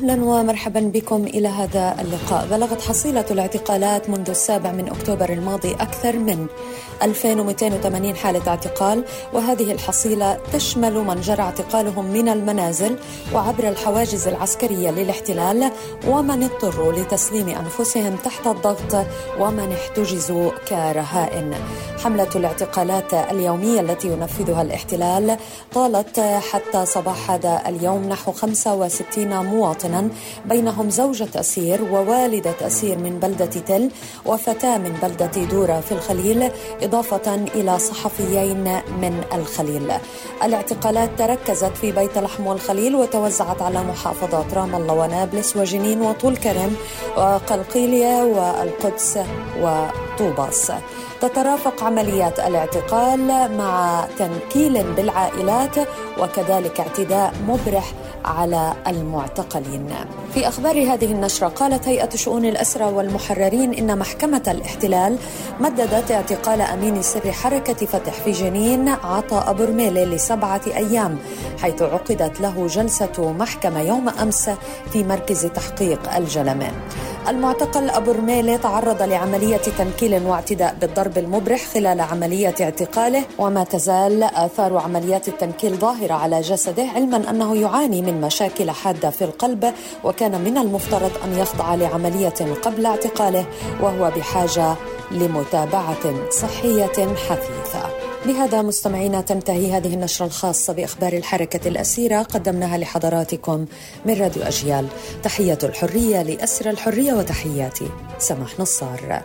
أهلا ومرحبا بكم إلى هذا اللقاء. بلغت حصيلة الاعتقالات منذ السابع من أكتوبر الماضي أكثر من 2280 حالة اعتقال وهذه الحصيلة تشمل من جرى اعتقالهم من المنازل وعبر الحواجز العسكرية للاحتلال ومن اضطروا لتسليم أنفسهم تحت الضغط ومن احتجزوا كرهائن. حملة الاعتقالات اليومية التي ينفذها الاحتلال طالت حتى صباح هذا اليوم نحو 65 مواطنا بينهم زوجة أسير ووالدة أسير من بلدة تل وفتاة من بلدة دورة في الخليل إضافة إلى صحفيين من الخليل. الاعتقالات تركزت في بيت لحم والخليل وتوزعت على محافظات رام الله ونابلس وجنين وطول كرم وقلقيلية والقدس وطوباس. تترافق عمليات الاعتقال مع تنكيل بالعائلات وكذلك اعتداء مبرح على المعتقلين. في أخبار هذه النشرة قالت هيئة شؤون الاسرى والمحررين إن محكمة الاحتلال مددت اعتقال أمين سر حركة فتح في جنين عطاء برميلي لسبعة أيام حيث عقدت له جلسة محكمة يوم أمس في مركز تحقيق الجلمة. المعتقل أبو رميلة تعرض لعملية تنكيل واعتداء بالضرب المبرح خلال عملية اعتقاله وما تزال آثار عمليات التنكيل ظاهرة على جسده علما أنه يعاني من مشاكل حادة في القلب وكان من المفترض أن يخضع لعملية قبل اعتقاله وهو بحاجة لمتابعة صحية حثيثة. بهذا مستمعينا تنتهي هذه النشرة الخاصة بأخبار الحركة الأسيرة قدمناها لحضراتكم من راديو أجيال. تحية الحرية لأسر الحرية وتحياتي. سماح نصار.